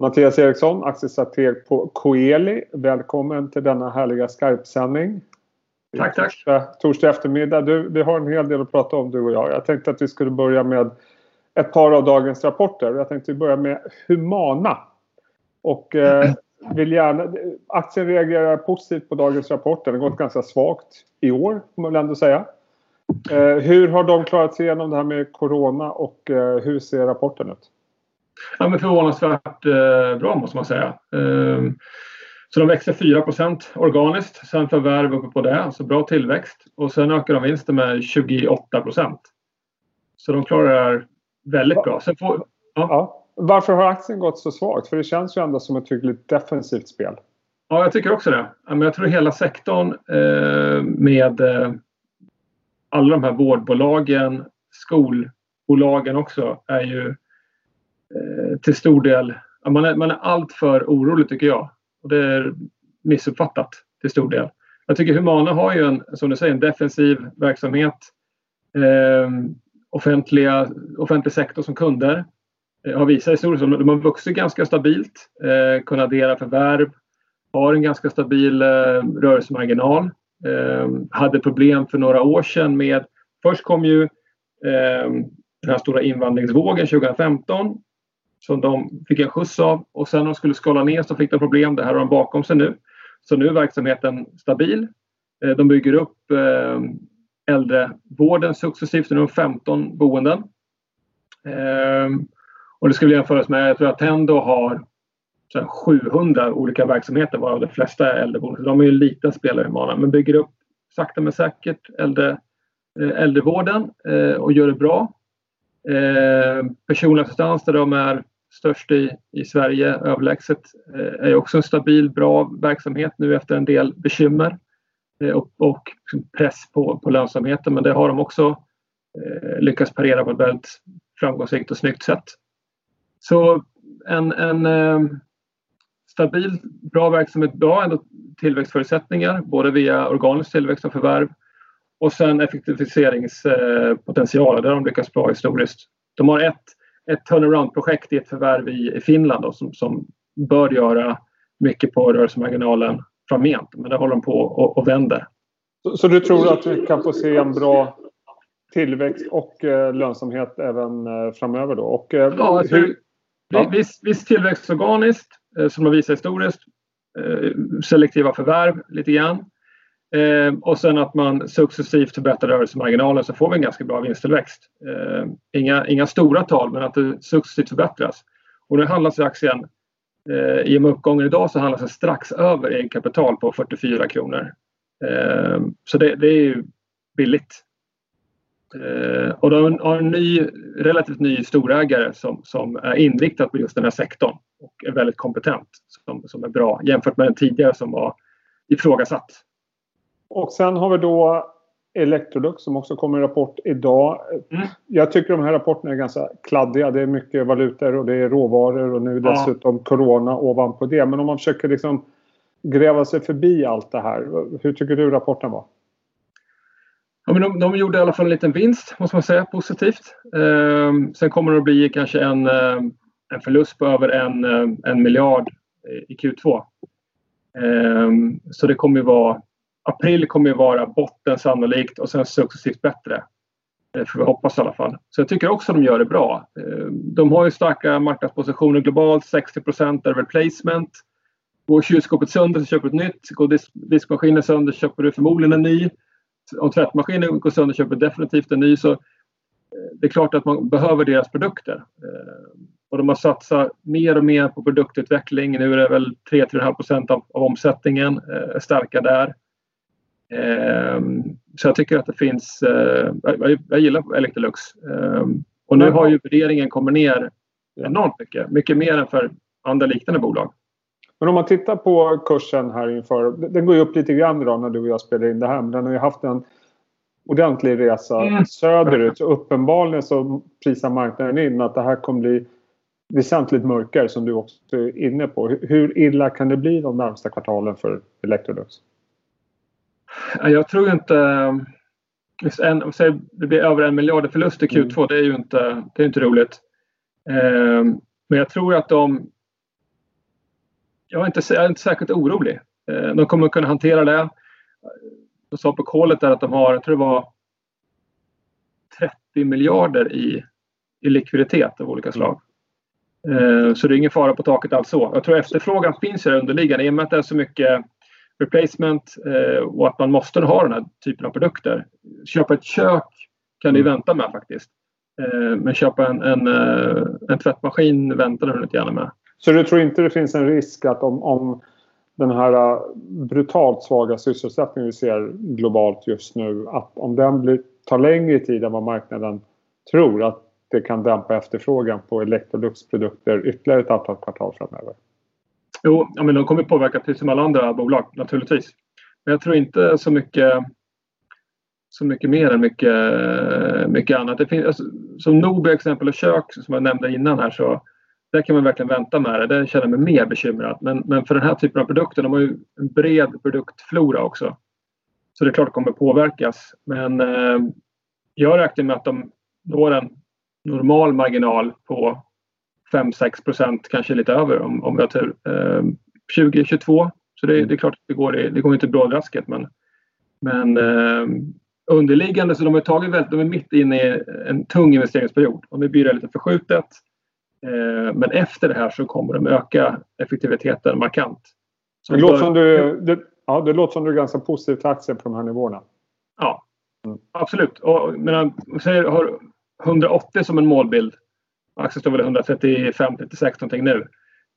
Mattias Eriksson, aktiestrateg på Coeli. Välkommen till denna härliga Skype-sändning. Tack, tack. Torsdag, torsdag eftermläge. Du, vi har en hel del att prata om du och jag. Jag tänkte att vi skulle börja med ett par av dagens rapporter. Jag tänkte börja med Humana. Och eh, vill gärna, aktien reagerar positivt på dagens rapport. Den har gått ganska svagt i år, får man väl ändå säga. Eh, hur har de klarat sig igenom det här med Corona och eh, hur ser rapporten ut? Ja, men förvånansvärt eh, bra måste man säga. Eh, så de växer 4% organiskt, sen förvärv uppe på det, alltså bra tillväxt. Och sen ökar de vinsten med 28% Så de klarar det här väldigt bra. Sen får, ja. Ja. Varför har aktien gått så svagt? För det känns ju ändå som ett hyggligt defensivt spel. Ja, jag tycker också det. Jag tror hela sektorn eh, med eh, alla de här vårdbolagen, skolbolagen också, är ju Eh, till stor del... Man är, man är alltför orolig tycker jag. Och det är missuppfattat till stor del. Jag tycker Humana har ju en, som du säger, en defensiv verksamhet. Eh, offentliga, offentlig sektor som kunder eh, har visat historiskt att de har vuxit ganska stabilt, eh, kunnat addera förvärv, har en ganska stabil eh, rörelsemarginal. Eh, hade problem för några år sedan med... Först kom ju eh, den här stora invandringsvågen 2015 som de fick en skjuts av och sen när de skulle skala ner så fick de problem. Det här har de bakom sig nu. Så nu är verksamheten stabil. Eh, de bygger upp eh, äldrevården successivt. Nu är de 15 boenden. Eh, och det skulle jämföras med, jag tror att Tendo har 700 olika verksamheter varav de flesta är äldreboenden. De är ju en liten spelare i Mana men bygger upp sakta men säkert äldre, äldrevården och gör det bra. Eh, personlig assistans där de är störst i, i Sverige överlägset eh, är också en stabil, bra verksamhet nu efter en del bekymmer eh, och, och liksom press på, på lönsamheten. Men det har de också eh, lyckats parera på ett väldigt framgångsrikt och snyggt sätt. Så en, en eh, stabil, bra verksamhet, bra ändå tillväxtförutsättningar både via organisk tillväxt och förvärv och sen effektiviseringspotential. Där har de lyckats bra historiskt. De har ett, ett turnaround-projekt i ett förvärv i, i Finland då, som, som bör göra mycket på rörelsemarginalen framgent. Men det håller de på och, och vänder. Så, så, du tror att vi kan få se en bra tillväxt och eh, lönsamhet även eh, framöver då? Och, eh, ja, alltså, hur, ja. Viss, viss tillväxt organiskt eh, som de visar historiskt. Eh, selektiva förvärv lite grann. Eh, och sen att man successivt förbättrar rörelsemarginalen så får vi en ganska bra vinsttillväxt. Eh, inga, inga stora tal men att det successivt förbättras. Och nu handlas aktien eh, i och med uppgången idag så handlas den strax över egenkapital på 44 kronor. Eh, så det, det, är ju billigt. Eh, och de har en ny, relativt ny storägare som, som är inriktad på just den här sektorn och är väldigt kompetent som, som är bra jämfört med den tidigare som var ifrågasatt. Och sen har vi då Electrolux som också kommer i rapport idag. Mm. Jag tycker de här rapporterna är ganska kladdiga. Det är mycket valutor och det är råvaror och nu dessutom ja. Corona ovanpå det. Men om man försöker liksom gräva sig förbi allt det här. Hur tycker du rapporten var? Ja, men de, de gjorde i alla fall en liten vinst, måste man säga, positivt. Eh, sen kommer det att bli kanske en, eh, en förlust på över en, eh, en miljard i Q2. Eh, så det kommer ju vara april kommer ju vara botten sannolikt och sen successivt bättre. Eh, får vi hoppas i alla fall. Så jag tycker också att de gör det bra. Eh, de har ju starka marknadspositioner globalt. 60 är replacement. Går kylskåpet sönder så köper du ett nytt. Går diskmaskinen sönder så köper du förmodligen en ny. Om tvättmaskinen går sönder köper du definitivt en ny. Så eh, det är klart att man behöver deras produkter. Och de har satsat mer och mer på produktutveckling. Nu är det väl 3-3,5 av, av omsättningen. Starka där. Ehm, så jag tycker att det finns... Eh, jag gillar Electrolux. Ehm, och nu har ju värderingen kommit ner enormt mycket. Mycket mer än för andra liknande bolag. Men om man tittar på kursen här inför. Den går ju upp lite grann idag när du och jag spelar in det här. Men den har ju haft en ordentlig resa mm. söderut. Så uppenbarligen så prisar marknaden in att det här kommer bli väsentligt mörkare som du också är inne på. Hur illa kan det bli de närmsta kvartalen för Electrolux? Jag tror inte... En, säg, det blir över en miljard i förlust i Q2. Mm. Det är ju inte, det är inte roligt. Eh, men jag tror att de jag, är inte, jag är inte särskilt orolig. Eh, de kommer kunna hantera det. De sa på kolet där att de har, jag tror det var 30 miljarder i, i likviditet av olika slag. Eh, så det är ingen fara på taket alls så. Jag tror efterfrågan finns ju underliggande i och med att det är så mycket replacement eh, och att man måste ha den här typen av produkter. Köpa ett kök kan du mm. vänta med faktiskt. Eh, men köpa en, en, en tvättmaskin väntar du inte gärna med. Så du tror inte det finns en risk att om, om den här brutalt svaga sysselsättningen vi ser globalt just nu att om den blir, tar längre tid än vad marknaden tror att det kan dämpa efterfrågan på Electrolux-produkter ytterligare ett antal kvartal framöver? Jo, ja, men de kommer påverka precis som alla andra bolag naturligtvis. Men jag tror inte så mycket så mycket mer än mycket, mycket annat. Det finns, alltså, som Nobe exempel och kök som jag nämnde innan här så där kan man verkligen vänta med det. Där känner jag mig mer bekymrad. Men, men för den här typen av produkter, de har ju en bred produktflora också. Så det är klart att det kommer påverkas. Men eh, jag räknar med att de når en normal marginal på 5-6 procent, kanske lite över om, om vi har tur. Eh, 2022. Så det, det, är klart att det går, det går inte brådrasket men, men eh, underliggande så de har tagit väldigt, de är mitt inne i en tung investeringsperiod. De vill bygga lite förskjutet. Eh, men efter det här så kommer de öka effektiviteten markant. Så det, låter som du, det, ja, det låter som du är ganska positiv till aktier på de här nivåerna. Ja, mm. absolut. Och, men, säger, har 180 som en målbild. Aktien står väl 135-36 någonting nu.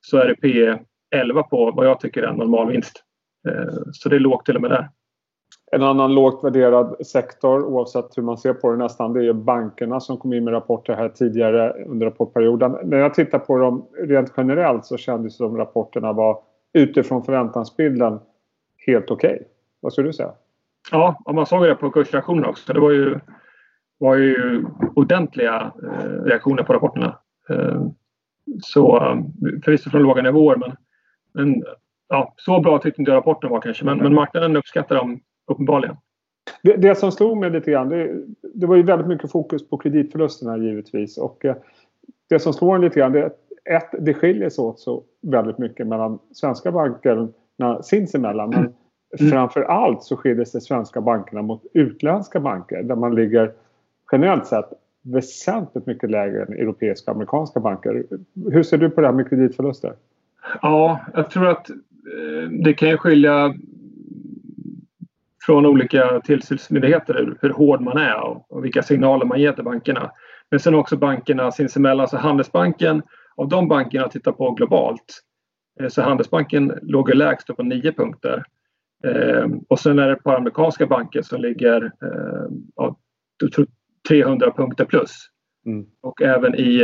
Så är det P 11 på vad jag tycker är en normal vinst. Eh, så det är lågt till och med där. En annan lågt värderad sektor oavsett hur man ser på det nästan det är bankerna som kom in med rapporter här tidigare under rapportperioden. När jag tittar på dem rent generellt så kändes de rapporterna var utifrån förväntansbilden helt okej. Okay. Vad skulle du säga? Ja, man såg det på kursreaktionerna också. Det var ju, var ju ordentliga eh, reaktioner på rapporterna. Eh, så förvisso från låga nivåer men, men ja, så bra tyckte inte rapporten var kanske. Men, men marknaden uppskattar dem uppenbarligen. Det, det, som slog mig lite grann, det, det, var ju väldigt mycket fokus på kreditförlusterna givetvis. Och eh, det som slår en lite grann, det, ett, det skiljer sig åt så väldigt mycket mellan svenska bankerna sinsemellan. Men mm. framför allt så skiljer sig svenska bankerna mot utländska banker där man ligger generellt sett väsentligt mycket lägre än europeiska och amerikanska banker. Hur ser du på det här med kreditförluster? Ja, jag tror att eh, det kan skilja från olika tillsynsmyndigheter hur hård man är och, vilka signaler man ger till bankerna. Men sen också bankerna sinsemellan. Så Handelsbanken, av de bankerna att tittar på globalt, eh, så Handelsbanken låg lägst på nio punkter. Eh, och sen är det ett par amerikanska banker som ligger 300 punkter plus. Mm. Och även i,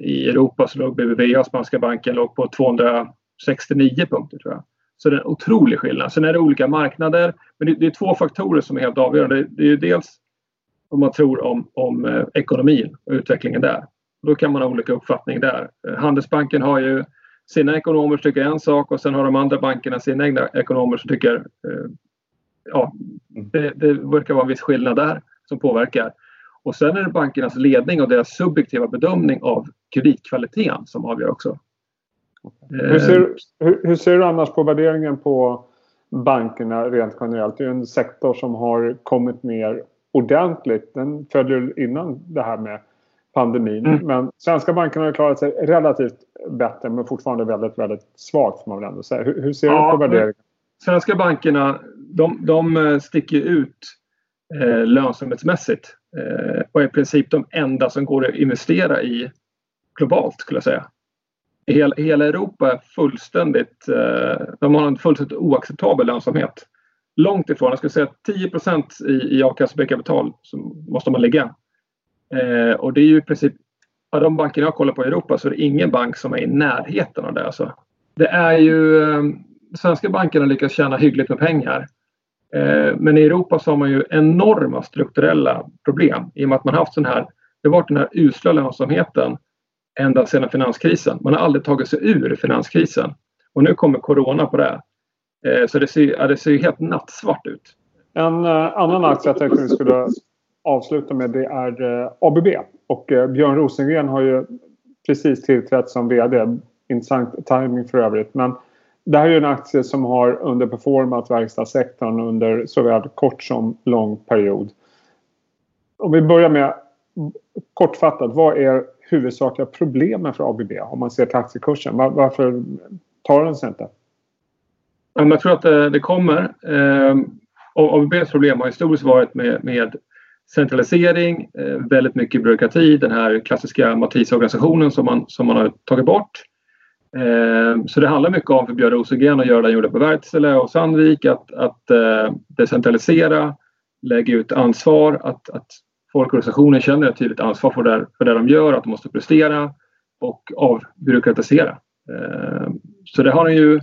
i Europa så låg BBVA, spanska banken, låg på 269 punkter tror jag. Så det är en otrolig skillnad. Sen är det olika marknader. Men det, det är två faktorer som är helt avgörande. Det, det är dels vad man tror om, om eh, ekonomin och utvecklingen där. Då kan man ha olika uppfattning där. Eh, Handelsbanken har ju sina ekonomer som tycker en sak och sen har de andra bankerna sina egna ekonomer som tycker eh, ja, det, det verkar vara en viss skillnad där som påverkar. Och sen är det bankernas ledning och deras subjektiva bedömning av kreditkvaliteten som avgör också. Hur ser, hur, hur ser du annars på värderingen på bankerna rent generellt? Det är en sektor som har kommit ner ordentligt. Den följer innan det här med pandemin. Mm. Men svenska bankerna har klarat sig relativt bättre men fortfarande väldigt, väldigt svagt får man väl ändå säga. Hur, hur ser ja, du på värderingen? Svenska bankerna de, de eh, sticker ut eh, lönsamhetsmässigt eh, Eh, och är i princip de enda som går att investera i globalt skulle jag säga hela, hela Europa är fullständigt, eh, de har en fullständigt oacceptabel lönsamhet. Långt ifrån, jag skulle säga 10 i, i a-kassa kapital måste man ligga. Eh, och det är ju i princip, av de banker jag kollar på i Europa så är det ingen bank som är i närheten av det. Alltså. Det är ju, eh, svenska bankerna lyckas tjäna hyggligt med pengar. Eh, men i Europa så har man ju enorma strukturella problem i och med att man haft sån här, det har varit den här usla lönsamheten ända sedan finanskrisen. Man har aldrig tagit sig ur finanskrisen. Och nu kommer corona på det. Eh, så det ser, det ser helt nattsvart ut. En eh, annan aktie jag tänkte vi skulle avsluta med det är ABB. Och Björn Rosengren har ju precis tillträtt som VD. Intressant timing för övrigt. Men det här är en aktie som har underperformat verkstadssektorn under såväl kort som lång period. Om vi börjar med kortfattat, vad är huvudsakliga problemen för ABB om man ser till aktiekursen? Varför tar den sig inte? Jag tror att eh, det kommer. Ehm, ABBs problem har historiskt varit med, med centralisering, eh, väldigt mycket byråkrati, den här klassiska matrisorganisationen som man, som man har tagit bort. Ehm, så det handlar mycket om för Björn Rosengren att göra det han gjorde på Wärtsilä och Sandvik, att, att eh, decentralisera, lägga ut ansvar, att, att folkorganisationen känner ett tydligt ansvar för det, för det de gör, att de måste prestera och avbyråkratisera. Ehm, så det har han ju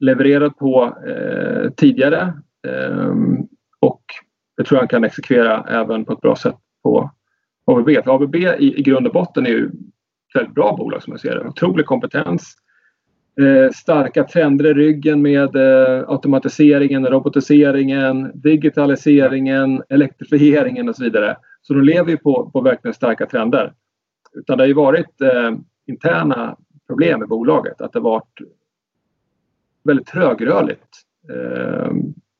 levererat på eh, tidigare ehm, och det tror jag han kan exekvera även på ett bra sätt på ABB. För ABB i, i grund och botten är ju ett väldigt bra bolag som jag ser det. Otrolig kompetens. Eh, starka trender i ryggen med eh, automatiseringen, robotiseringen, digitaliseringen, elektrifieringen och så vidare. Så de lever ju på, på verkligen starka trender. Utan det har ju varit eh, interna problem i bolaget. Att det varit väldigt trögrörligt eh,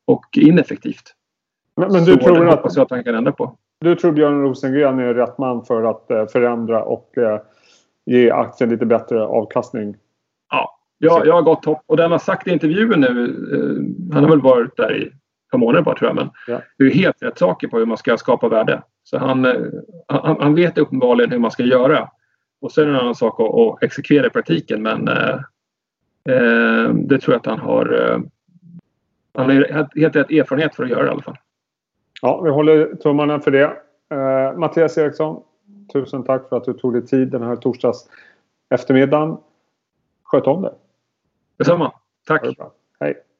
och ineffektivt. Men, men du så tror att, hoppas jag att han kan ändra på. Du tror Björn Rosengren är rätt man för att eh, förändra och eh, ge aktien lite bättre avkastning? Ja, jag, har gott hopp. Och det han har sagt i intervjun nu, eh, han har väl varit där i ett par månader bara tror jag, men ja. det är helt rätt saker på hur man ska skapa värde. Så han, eh, han, han, vet uppenbarligen hur man ska göra. Och sen är det en annan sak att, att exekvera i praktiken, men eh, eh det tror jag att han har han har helt rätt erfarenhet för att göra det i alla fall. Ja, vi håller tummarna för det. Eh, Mattias Eriksson, tusen tack för att du tog dig tid den här torsdags eftermiddagen. Sköt om dig. Detsamma. Tack. Hej.